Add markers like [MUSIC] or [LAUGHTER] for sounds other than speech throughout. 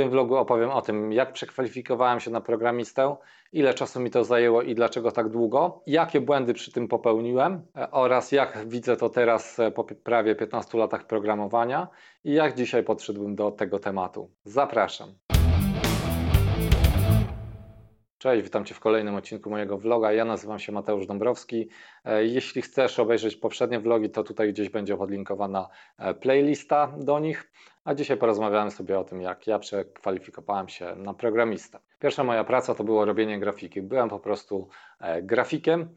tym vlogu opowiem o tym, jak przekwalifikowałem się na programistę, ile czasu mi to zajęło i dlaczego tak długo, jakie błędy przy tym popełniłem e, oraz jak widzę to teraz e, po prawie 15 latach programowania i jak dzisiaj podszedłem do tego tematu. Zapraszam. Cześć, witam Cię w kolejnym odcinku mojego vloga. Ja nazywam się Mateusz Dąbrowski. E, jeśli chcesz obejrzeć poprzednie vlogi, to tutaj gdzieś będzie podlinkowana e, playlista do nich. A dzisiaj porozmawiamy sobie o tym, jak ja przekwalifikowałem się na programistę. Pierwsza moja praca to było robienie grafiki. Byłem po prostu e, grafikiem.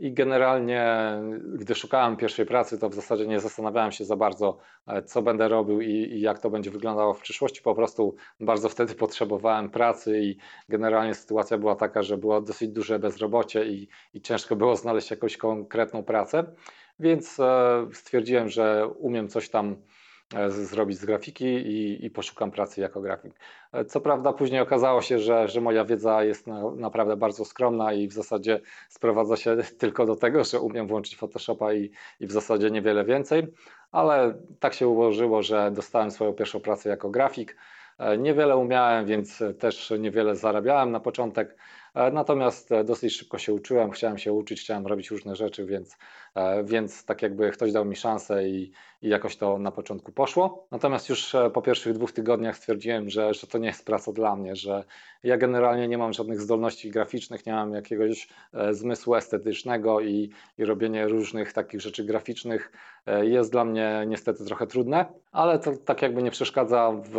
I generalnie, gdy szukałem pierwszej pracy, to w zasadzie nie zastanawiałem się za bardzo, e, co będę robił i, i, jak to będzie wyglądało w przyszłości. Po prostu bardzo wtedy potrzebowałem pracy i generalnie sytuacja była taka, że było dosyć duże bezrobocie i, i ciężko było znaleźć jakąś konkretną pracę. Więc e, stwierdziłem, że umiem coś tam zrobić z grafiki i, i, poszukam pracy jako grafik. E, co prawda później okazało się, że, że moja wiedza jest na, naprawdę bardzo skromna i w zasadzie sprowadza się [LAUGHS] tylko do tego, że umiem włączyć Photoshopa i, i w zasadzie niewiele więcej, ale tak się ułożyło, że dostałem swoją pierwszą pracę jako grafik. E, niewiele umiałem, więc też niewiele zarabiałem na początek. E, natomiast e, dosyć szybko się uczyłem, chciałem się uczyć, chciałem robić różne rzeczy, więc, e, więc tak jakby ktoś dał mi szansę i, i jakoś to na początku poszło. Natomiast już po pierwszych dwóch tygodniach stwierdziłem, że, że to nie jest praca dla mnie, że ja generalnie nie mam żadnych zdolności graficznych, nie mam jakiegoś zmysłu estetycznego i, i robienie różnych takich rzeczy graficznych jest dla mnie niestety trochę trudne, ale to tak jakby nie przeszkadza w,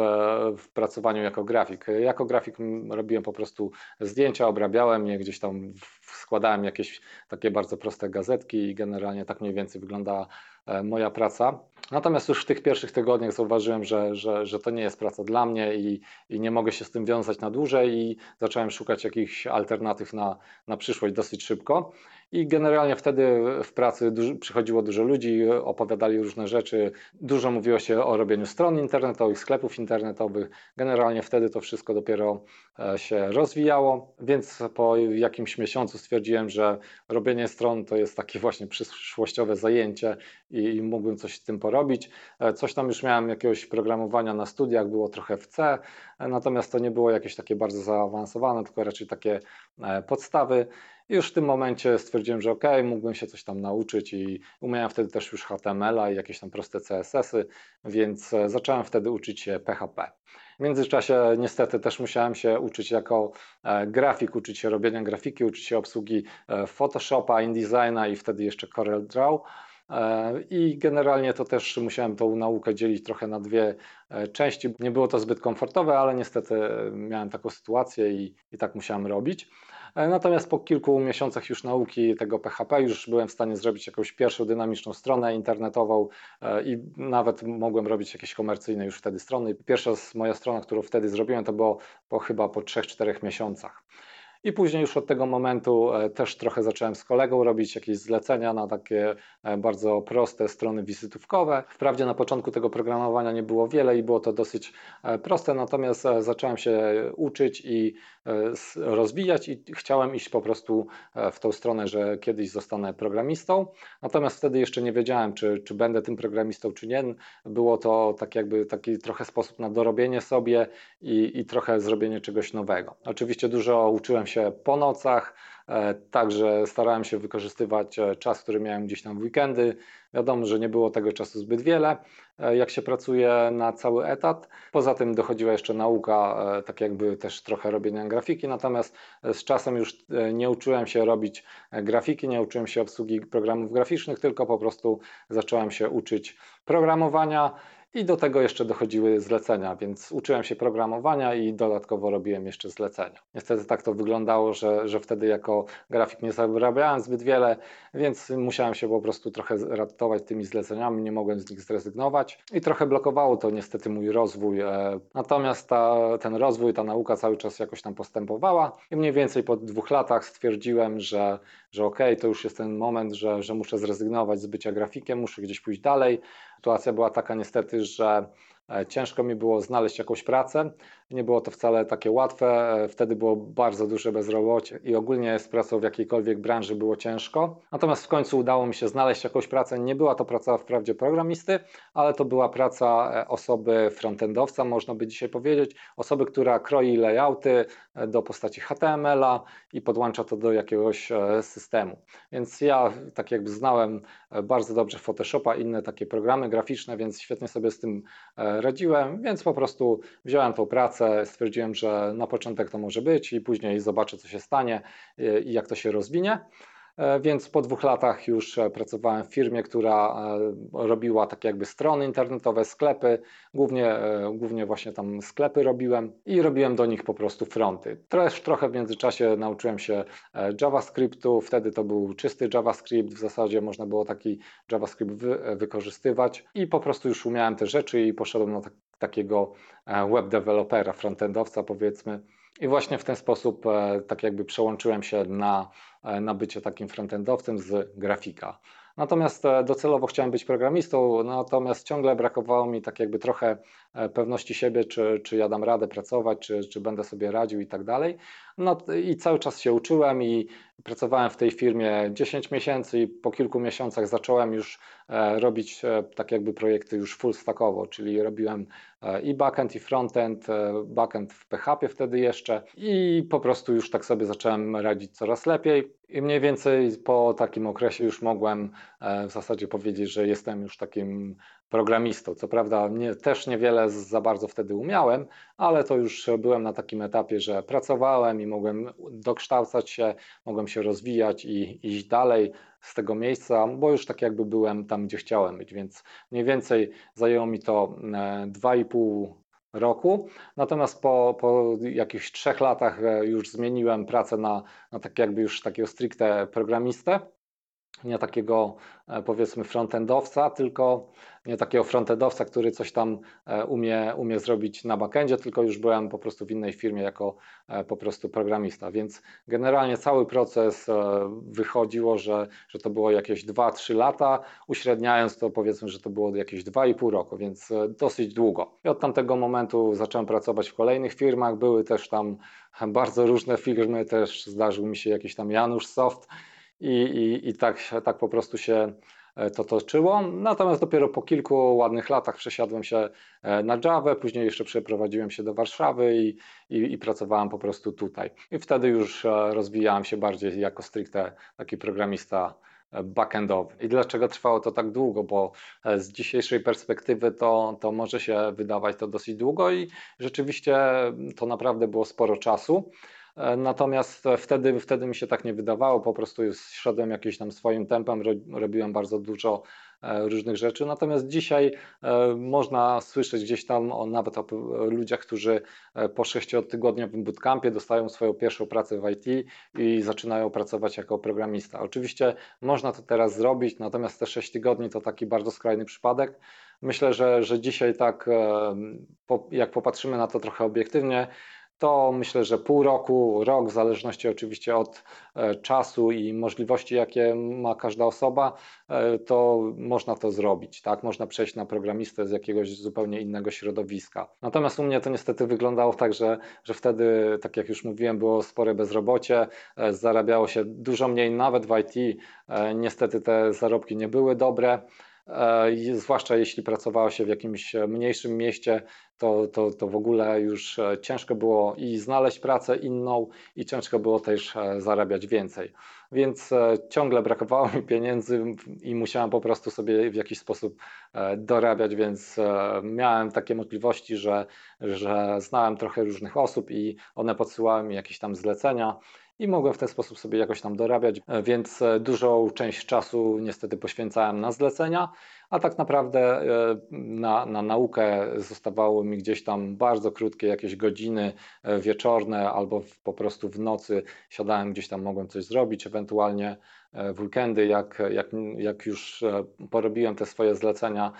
w pracowaniu jako grafik. Jako grafik robiłem po prostu zdjęcia, obrazy, obrabiałem je, gdzieś tam składałem jakieś takie bardzo proste gazetki i generalnie tak mniej więcej wyglądała e, moja praca. Natomiast już w tych pierwszych tygodniach zauważyłem, że, że, że to nie jest praca dla mnie i, i nie mogę się z tym wiązać na dłużej i zacząłem szukać jakichś alternatyw na, na przyszłość dosyć szybko. I generalnie wtedy w pracy dużo, przychodziło dużo ludzi, opowiadali różne rzeczy. Dużo mówiło się o robieniu stron internetowych, sklepów internetowych. Generalnie wtedy to wszystko dopiero e, się rozwijało, więc po jakimś miesiącu stwierdziłem, że robienie stron to jest takie właśnie przyszłościowe zajęcie i mógłbym coś z tym porobić. E, coś tam już miałem jakiegoś programowania na studiach, było trochę w C, e, natomiast to nie było jakieś takie bardzo zaawansowane, tylko raczej takie podstawy. Już w tym momencie stwierdziłem, że ok, mógłbym się coś tam nauczyć i umiałem wtedy też już HTML-a i jakieś tam proste CSS-y, więc e, zacząłem wtedy uczyć się PHP. W międzyczasie niestety też musiałem się uczyć jako e, grafik, uczyć się robienia grafiki, uczyć się obsługi e, Photoshopa, InDesigna i wtedy jeszcze CorelDRAW. I generalnie to też musiałem tą naukę dzielić trochę na dwie części. Nie było to zbyt komfortowe, ale niestety miałem taką sytuację i, i tak musiałem robić. E, natomiast po kilku miesiącach już nauki tego PHP już byłem w stanie zrobić jakąś pierwszą dynamiczną stronę internetową e, i nawet mogłem robić jakieś komercyjne już wtedy strony. Pierwsza moja strona, którą wtedy zrobiłem, to było po chyba po 3-4 miesiącach. I później już od tego momentu e, też trochę zacząłem z kolegą robić jakieś zlecenia na takie e, bardzo proste strony wizytówkowe. Wprawdzie na początku tego programowania nie było wiele i było to dosyć e, proste, natomiast zacząłem się uczyć i rozwijać i chciałem iść po prostu w tą stronę, że kiedyś zostanę programistą. Natomiast wtedy jeszcze nie wiedziałem, czy, czy będę tym programistą, czy nie. Było to tak jakby taki trochę sposób na dorobienie sobie i, i trochę zrobienie czegoś nowego. Oczywiście dużo uczyłem się się po nocach, e, także starałem się wykorzystywać e, czas, który miałem gdzieś tam w weekendy. Wiadomo, że nie było tego czasu zbyt wiele, e, jak się pracuje na cały etat. Poza tym dochodziła jeszcze nauka, tak jakby też trochę robienia grafiki, natomiast z czasem już nie uczyłem się robić grafiki, nie uczyłem się obsługi programów graficznych, tylko po prostu zacząłem się uczyć programowania i do tego jeszcze dochodziły zlecenia, więc uczyłem się programowania i dodatkowo robiłem jeszcze zlecenia. Niestety tak to wyglądało, że, że wtedy jako grafik nie zarabiałem zbyt wiele, więc musiałem się po prostu trochę ratować tymi zleceniami, nie mogłem z nich zrezygnować i trochę blokowało to niestety mój rozwój. E, natomiast ta, ten rozwój, ta nauka cały czas jakoś tam postępowała i mniej więcej po dwóch latach stwierdziłem, że, że okej, okay, to już jest ten moment, że, że muszę zrezygnować z bycia grafikiem, muszę gdzieś pójść dalej. Sytuacja była taka niestety, że ciężko mi było znaleźć jakąś pracę. Nie było to wcale takie łatwe. E, wtedy było bardzo duże bezrobocie i ogólnie z pracą w jakiejkolwiek branży było ciężko. Natomiast w końcu udało mi się znaleźć jakąś pracę. Nie była to praca wprawdzie programisty, ale to była praca osoby frontendowca, można by dzisiaj powiedzieć. Osoby, która kroi layouty do postaci HTML-a i podłącza to do jakiegoś systemu. Więc ja tak jakby znałem bardzo dobrze Photoshopa, inne takie programy graficzne, więc świetnie sobie z tym e, radziłem, więc po prostu wziąłem tą pracę, stwierdziłem, że na początek to może być i później zobaczę, co się stanie i jak to się rozwinie. E, więc po dwóch latach już e, pracowałem w firmie, która e, robiła tak jakby strony internetowe, sklepy, głównie, głównie właśnie tam sklepy robiłem i robiłem do nich po prostu fronty. Też trochę w międzyczasie nauczyłem się JavaScriptu, wtedy to był czysty JavaScript, w zasadzie można było taki JavaScript wy wykorzystywać i po prostu już umiałem te rzeczy i poszedłem na tak, takiego web developera, frontendowca powiedzmy. I właśnie w ten sposób tak jakby przełączyłem się na E, na bycie takim frontendowcem z grafika. Natomiast e, docelowo chciałem być programistą, natomiast ciągle brakowało mi tak jakby trochę e, pewności siebie, czy, czy ja dam radę pracować, czy, czy będę sobie radził i tak dalej. No i cały czas się uczyłem i pracowałem w tej firmie 10 miesięcy i po kilku miesiącach zacząłem już e, robić tak jakby projekty już full stackowo, czyli robiłem i backend i frontend, backend w PHP wtedy jeszcze i po prostu już tak sobie zacząłem radzić coraz lepiej. I mniej więcej po takim okresie już mogłem e, w zasadzie powiedzieć, że jestem już takim programistą. Co prawda nie, też niewiele za bardzo wtedy umiałem, ale to już byłem na takim etapie, że pracowałem i mogłem dokształcać się, mogłem się rozwijać i iść dalej z tego miejsca, bo już tak jakby byłem tam, gdzie chciałem być, więc mniej więcej zajęło mi to 2,5 e, roku. Natomiast po, po jakichś trzech latach e, już zmieniłem pracę na, na tak jakby już takiego stricte programistę nie takiego e, powiedzmy frontendowca, tylko nie takiego frontendowca, który coś tam e, umie, umie zrobić na backendzie, tylko już byłem po prostu w innej firmie jako e, po prostu programista. Więc generalnie cały proces wychodziło, że, że to było jakieś 2-3 lata, uśredniając to powiedzmy, że to było jakieś 2,5 roku, więc dosyć długo. I od tamtego momentu zacząłem pracować w kolejnych firmach, były też tam [LAUGHS] bardzo różne firmy, też zdarzył mi się jakiś tam Janusz Soft, i, i, i tak, tak po prostu się e, to toczyło. Natomiast dopiero po kilku ładnych latach przesiadłem się e, na Java, później jeszcze przeprowadziłem się do Warszawy i, i, i, pracowałem po prostu tutaj. I wtedy już e, rozwijałem się bardziej jako stricte taki programista backendowy. I dlaczego trwało to tak długo? Bo z dzisiejszej perspektywy to, to może się wydawać to dosyć długo i rzeczywiście to naprawdę było sporo czasu. E, natomiast wtedy, wtedy mi się tak nie wydawało, po prostu szedłem jakimś tam swoim tempem, robiłem bardzo dużo e, różnych rzeczy. Natomiast dzisiaj e, można słyszeć gdzieś tam o, nawet o ludziach, którzy po sześciotygodniowym bootcampie dostają swoją pierwszą pracę w IT i zaczynają pracować jako programista. Oczywiście można to teraz zrobić, natomiast te 6 tygodni to taki bardzo skrajny przypadek. Myślę, że, że dzisiaj tak, jak popatrzymy na to trochę obiektywnie, to myślę, że pół roku, rok, w zależności oczywiście od e, czasu i możliwości, jakie ma każda osoba, e, to można to zrobić. Tak? Można przejść na programistę z jakiegoś zupełnie innego środowiska. Natomiast u mnie to niestety wyglądało tak, że, że wtedy, tak jak już mówiłem, było spore bezrobocie, e, zarabiało się dużo mniej, nawet w IT. Niestety te zarobki nie były dobre. E, zwłaszcza jeśli pracowało się w jakimś mniejszym mieście, to, to, to w ogóle już e, ciężko było i znaleźć pracę inną, i ciężko było też e, zarabiać więcej. Więc ciągle brakowało mi pieniędzy i musiałem po prostu sobie w jakiś sposób dorabiać, więc miałem takie możliwości, że, że znałem trochę różnych osób i one podsyłały mi jakieś tam zlecenia i mogłem w ten sposób sobie jakoś tam dorabiać, e, więc e, dużą część czasu niestety poświęcałem na zlecenia, a tak naprawdę e, na, na naukę zostawało mi gdzieś tam bardzo krótkie jakieś godziny wieczorne albo po prostu w nocy siadałem gdzieś tam, mogłem coś zrobić, ewentualnie w weekendy, jak, jak, jak już porobiłem te swoje zlecenia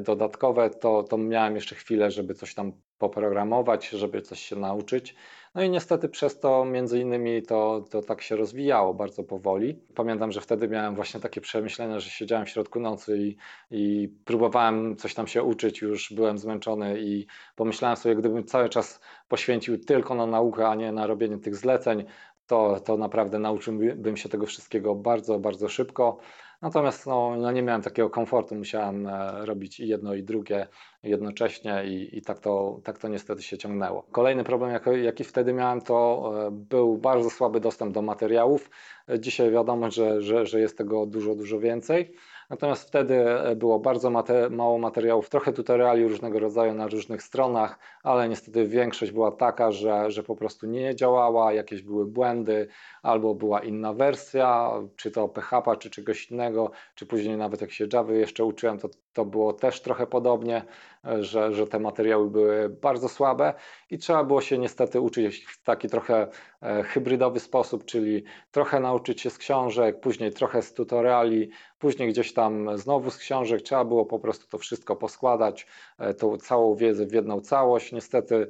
dodatkowe, to, to miałem jeszcze chwilę, żeby coś tam poprogramować, żeby coś się nauczyć. No i niestety przez to między innymi to, to tak się rozwijało bardzo powoli. Pamiętam, że wtedy miałem właśnie takie przemyślenia, że siedziałem w środku nocy i, i próbowałem coś tam się uczyć, już byłem zmęczony i pomyślałem sobie, gdybym cały czas poświęcił tylko na naukę, a nie na robienie tych zleceń, to, to naprawdę nauczyłbym się tego wszystkiego bardzo, bardzo szybko. Natomiast no, no nie miałem takiego komfortu, musiałem e, robić i jedno i drugie jednocześnie i, i tak, to, tak to niestety się ciągnęło. Kolejny problem, jaki, jaki wtedy miałem, to e, był bardzo słaby dostęp do materiałów. Dzisiaj wiadomo, że, że, że jest tego dużo, dużo więcej. Natomiast wtedy e, było bardzo mate, mało materiałów, trochę tutoriali różnego rodzaju na różnych stronach, ale niestety większość była taka, że, że po prostu nie działała, jakieś były błędy, albo była inna wersja, czy to PHP, czy czegoś innego, czy później nawet jak się Java jeszcze uczyłem, to, to było też trochę podobnie, e, że, że te materiały były bardzo słabe i trzeba było się niestety uczyć w taki trochę e, hybrydowy sposób, czyli trochę nauczyć się z książek, później trochę z tutoriali, później gdzieś tam znowu z książek, trzeba było po prostu to wszystko poskładać, e, tą całą wiedzę w jedną całość. Niestety,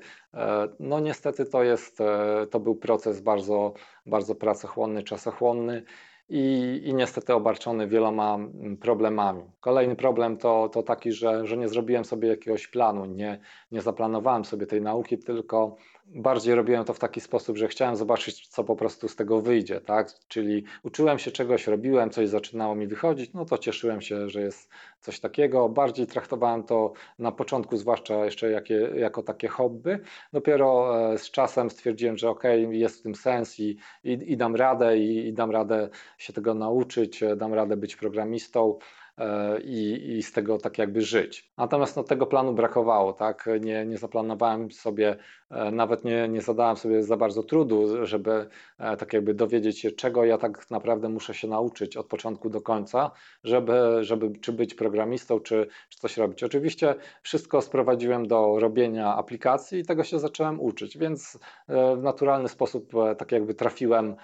no niestety to jest, to był proces bardzo, bardzo pracochłonny, czasochłonny i, i niestety obarczony wieloma mm, problemami. Kolejny problem to, to taki, że, że nie zrobiłem sobie jakiegoś planu, nie, nie zaplanowałem sobie tej nauki, tylko bardziej robiłem to w taki sposób, że chciałem zobaczyć, co po prostu z tego wyjdzie, tak? Czyli uczyłem się czegoś, robiłem coś, zaczynało mi wychodzić, no to cieszyłem się, że jest coś takiego. Bardziej traktowałem to na początku, zwłaszcza jeszcze jakie, jako takie hobby. Dopiero e, z czasem stwierdziłem, że ok, jest w tym sens i, i, i dam radę, i, i dam radę się tego nauczyć, e, dam radę być programistą. E, i, i z tego tak jakby żyć. Natomiast no, tego planu brakowało, tak? Nie, nie zaplanowałem sobie, nawet nie, nie zadałem sobie za bardzo trudu, żeby e, tak jakby dowiedzieć się, czego ja tak naprawdę muszę się nauczyć od początku do końca, żeby, żeby czy być programistą, czy, czy coś robić. Oczywiście wszystko sprowadziłem do robienia aplikacji i tego się zacząłem uczyć, więc w naturalny sposób tak jakby trafiłem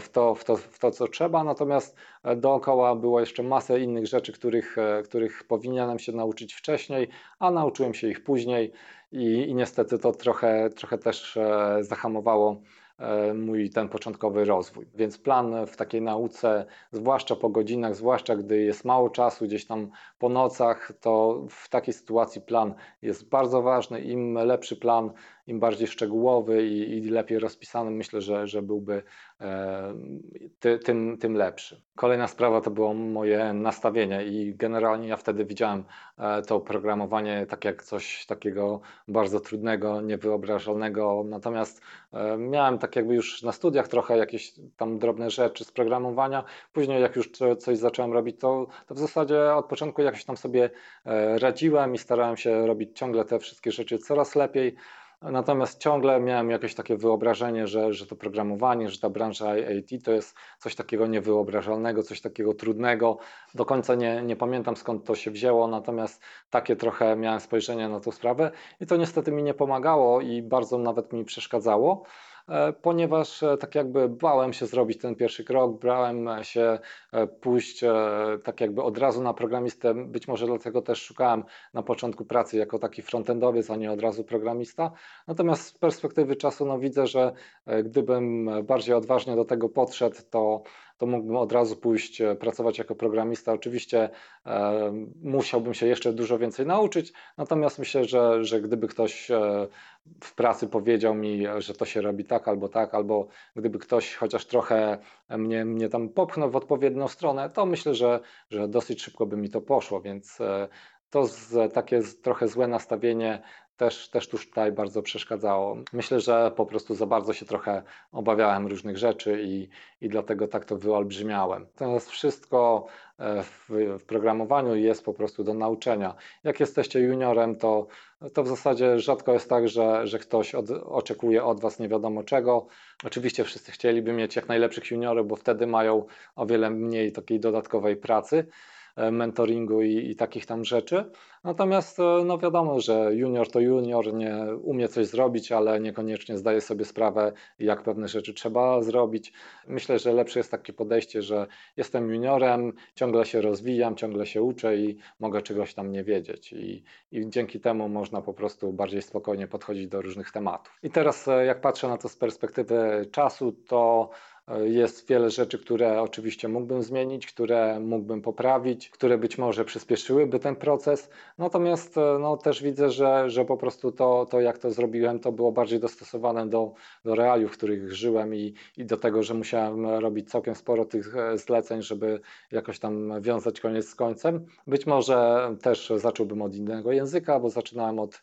w to, w to, w to co trzeba, natomiast dookoła było jeszcze masę innych rzeczy, których, e, których powinienem się nauczyć wcześniej, a nauczyłem się ich później i, i niestety to trochę, trochę też e, zahamowało e, mój ten początkowy rozwój. Więc plan w takiej nauce, zwłaszcza po godzinach, zwłaszcza gdy jest mało czasu, gdzieś tam po nocach, to w takiej sytuacji plan jest bardzo ważny. Im lepszy plan, im bardziej szczegółowy i, i lepiej rozpisany, myślę, że, że byłby e, ty, tym, tym lepszy. Kolejna sprawa to było moje nastawienie i generalnie ja wtedy widziałem e, to programowanie tak jak coś takiego bardzo trudnego, niewyobrażalnego, natomiast e, miałem tak jakby już na studiach trochę jakieś tam drobne rzeczy z programowania, później jak już coś zacząłem robić, to, to w zasadzie od początku jakoś tam sobie e, radziłem i starałem się robić ciągle te wszystkie rzeczy coraz lepiej. Natomiast ciągle miałem jakieś takie wyobrażenie, że, że to programowanie, że ta branża IT to jest coś takiego niewyobrażalnego, coś takiego trudnego. Do końca nie, nie pamiętam skąd to się wzięło, natomiast takie trochę miałem spojrzenie na tę sprawę i to niestety mi nie pomagało i bardzo nawet mi przeszkadzało. E, ponieważ e, tak jakby bałem się zrobić ten pierwszy krok, bałem się e, pójść tak jakby od razu na programistę, być może dlatego też szukałem na początku pracy jako taki frontendowiec, a nie od razu programista. Natomiast z perspektywy czasu no widzę, że gdybym bardziej odważnie do tego podszedł, to to mógłbym od razu pójść pracować jako programista. Oczywiście e, musiałbym się jeszcze dużo więcej nauczyć, natomiast myślę, że, że gdyby ktoś e, w pracy powiedział mi, że to się robi tak albo tak, albo gdyby ktoś chociaż trochę mnie, mnie tam popchnął w odpowiednią stronę, to myślę, że, że dosyć szybko by mi to poszło, więc e, to z, takie trochę złe nastawienie też, też tutaj bardzo przeszkadzało. Myślę, że po prostu za bardzo się trochę obawiałem różnych rzeczy i, i dlatego tak to wyolbrzymiałem. Natomiast wszystko e, w, w programowaniu jest po prostu do nauczenia. Jak jesteście juniorem, to, to w zasadzie rzadko jest tak, że, że ktoś od, oczekuje od Was nie wiadomo czego. Oczywiście wszyscy chcieliby mieć jak najlepszych juniorów, bo wtedy mają o wiele mniej takiej dodatkowej pracy mentoringu i, i takich tam rzeczy. Natomiast no wiadomo, że junior to junior, nie umie coś zrobić, ale niekoniecznie zdaje sobie sprawę, jak pewne rzeczy trzeba zrobić. Myślę, że lepsze jest takie podejście, że jestem juniorem, ciągle się rozwijam, ciągle się uczę i mogę czegoś tam nie wiedzieć. I, i dzięki temu można po prostu bardziej spokojnie podchodzić do różnych tematów. I teraz, jak patrzę na to z perspektywy czasu, to jest wiele rzeczy, które oczywiście mógłbym zmienić, które mógłbym poprawić, które być może przyspieszyłyby ten proces. Natomiast e, no, też widzę, że, że po prostu to, to, jak to zrobiłem, to było bardziej dostosowane do, do realiów, w których żyłem i, i do tego, że musiałem robić całkiem sporo tych e, zleceń, żeby jakoś tam wiązać koniec z końcem. Być może też zacząłbym od innego języka, bo zaczynałem od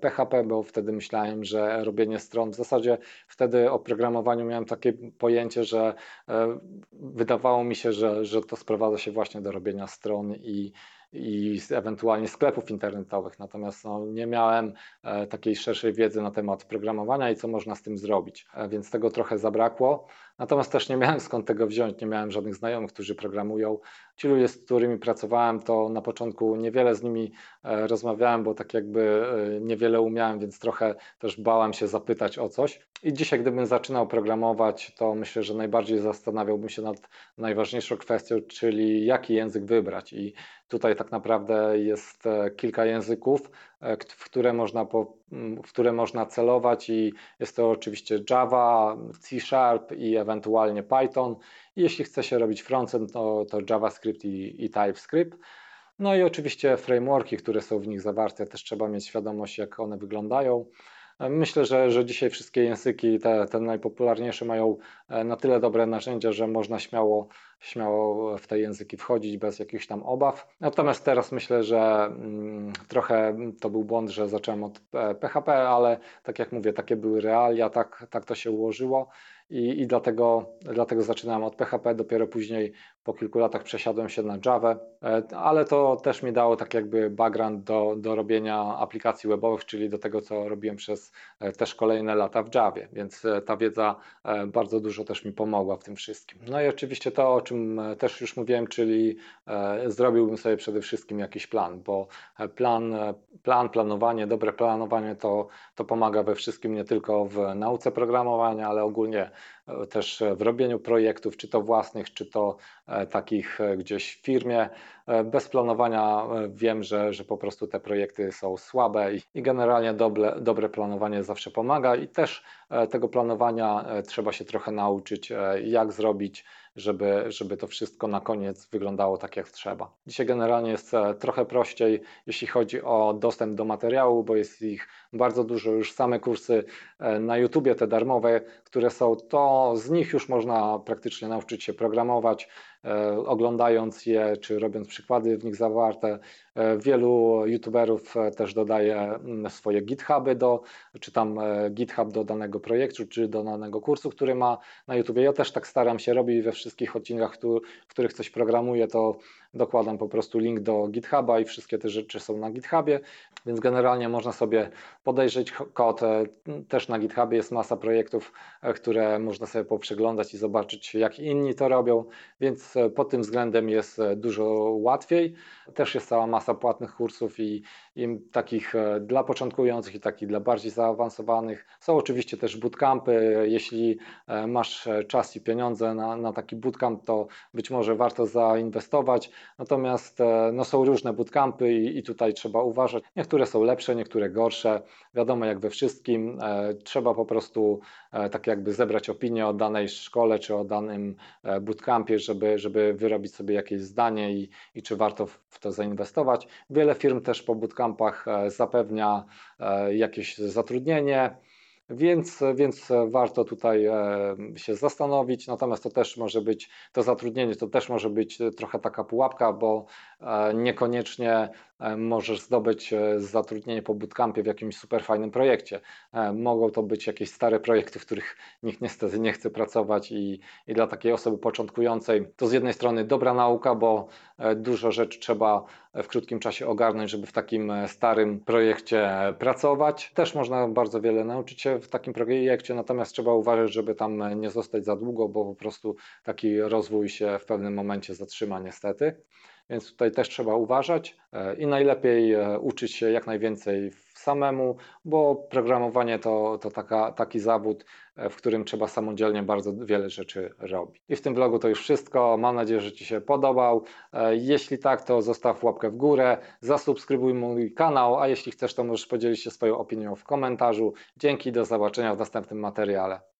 PHP, e, bo wtedy myślałem, że robienie stron, w zasadzie wtedy o programowaniu miałem takie pojęcie, że e, wydawało mi się, że, że to sprowadza się właśnie do robienia stron i, i ewentualnie sklepów internetowych. Natomiast no, nie miałem e, takiej szerszej wiedzy na temat programowania i co można z tym zrobić, więc tego trochę zabrakło. Natomiast też nie miałem skąd tego wziąć, nie miałem żadnych znajomych, którzy programują. Ci ludzie, z którymi pracowałem, to na początku niewiele z nimi e, rozmawiałem, bo tak jakby e, niewiele umiałem, więc trochę też bałem się zapytać o coś. I dzisiaj, gdybym zaczynał programować, to myślę, że najbardziej zastanawiałbym się nad najważniejszą kwestią, czyli jaki język wybrać. I tutaj tak naprawdę jest e, kilka języków, w które można, po, w które można celować i jest to oczywiście Java, C Sharp i ewentualnie Python. I jeśli chce się robić frontend, to, to JavaScript i, i TypeScript. No i oczywiście frameworki, które są w nich zawarte, też trzeba mieć świadomość, jak one wyglądają. Myślę, że, że dzisiaj wszystkie języki, te, te najpopularniejsze, mają e, na tyle dobre narzędzia, że można śmiało, śmiało w te języki wchodzić bez jakichś tam obaw. Natomiast teraz myślę, że mm, trochę to był błąd, że zacząłem od PHP, e, ale tak jak mówię, takie były realia, tak, tak to się ułożyło i, i dlatego, dlatego zaczynałem od PHP, dopiero później po kilku latach przesiadłem się na Java, e, ale to też mi dało tak jakby background do, do robienia aplikacji webowych, czyli do tego, co robiłem przez e, też kolejne lata w Javie, więc e, ta wiedza bardzo dużo też mi pomogła w tym wszystkim. No i oczywiście to, o czym też już mówiłem, czyli zrobiłbym sobie przede wszystkim jakiś plan, bo plan, plan planowanie, dobre planowanie to, to pomaga we wszystkim, nie tylko w nauce programowania, ale ogólnie też w robieniu projektów, czy to własnych, czy to takich e, gdzieś w firmie. E, bez planowania wiem, że, że po prostu te projekty są słabe i, generalnie dobre, dobre planowanie zawsze pomaga i też tego planowania trzeba się trochę nauczyć, jak zrobić żeby, żeby to wszystko na koniec wyglądało tak jak trzeba. Dzisiaj generalnie jest e, trochę prościej, jeśli chodzi o dostęp do materiału, bo jest ich bardzo dużo, już same kursy e, na YouTubie, te darmowe, które są, to z nich już można praktycznie nauczyć się programować, E, oglądając je, czy robiąc przykłady w nich zawarte. E, wielu youtuberów e, też dodaje mm, swoje GitHuby do, czy tam GitHub do danego projektu, czy do danego kursu, który ma na YouTube. Ja też tak staram się robić we wszystkich odcinkach, w których coś programuję, to dokładam po prostu link do GitHuba i wszystkie te rzeczy są na GitHubie, więc generalnie można sobie podejrzeć kod. Też na GitHubie jest masa projektów, które można sobie poprzeglądać i zobaczyć, jak inni to robią, więc pod tym względem jest dużo łatwiej. Też jest cała masa płatnych kursów i, i takich e, dla początkujących i takich dla bardziej zaawansowanych. Są oczywiście też bootcampy. Jeśli e, masz czas i pieniądze na, na taki bootcamp, to być może warto zainwestować. Natomiast e, no, są różne bootcampy i, i tutaj trzeba uważać. Niektóre są lepsze, niektóre gorsze. Wiadomo, jak we wszystkim, trzeba po prostu tak jakby zebrać opinię o danej szkole czy o danym bootcampie, żeby, żeby wyrobić sobie jakieś zdanie i, i czy warto w to zainwestować. Wiele firm też po bootcampach e, zapewnia e, jakieś zatrudnienie. Więc, więc warto tutaj e, się zastanowić. Natomiast to też może być, to zatrudnienie to też może być trochę taka pułapka, bo niekoniecznie możesz zdobyć zatrudnienie po bootcampie w jakimś super fajnym projekcie. Mogą to być jakieś stare projekty, w których nikt niestety nie chce pracować i, i dla takiej osoby początkującej to z jednej strony dobra nauka, bo dużo rzeczy trzeba w krótkim czasie ogarnąć, żeby w takim starym projekcie pracować. Też można bardzo wiele nauczyć się w takim projekcie, natomiast trzeba uważać, żeby tam nie zostać za długo, bo po prostu taki rozwój się w pewnym momencie zatrzyma niestety. Więc tutaj też trzeba uważać e, i najlepiej e, uczyć się jak najwięcej samemu, bo programowanie to, to taka, taki zawód, e, w którym trzeba samodzielnie bardzo wiele rzeczy robić. I w tym vlogu to już wszystko. Mam nadzieję, że Ci się podobał. Jeśli tak, to zostaw łapkę w górę, zasubskrybuj mój kanał, a jeśli chcesz, to możesz podzielić się swoją opinią w komentarzu. Dzięki, do zobaczenia w następnym materiale.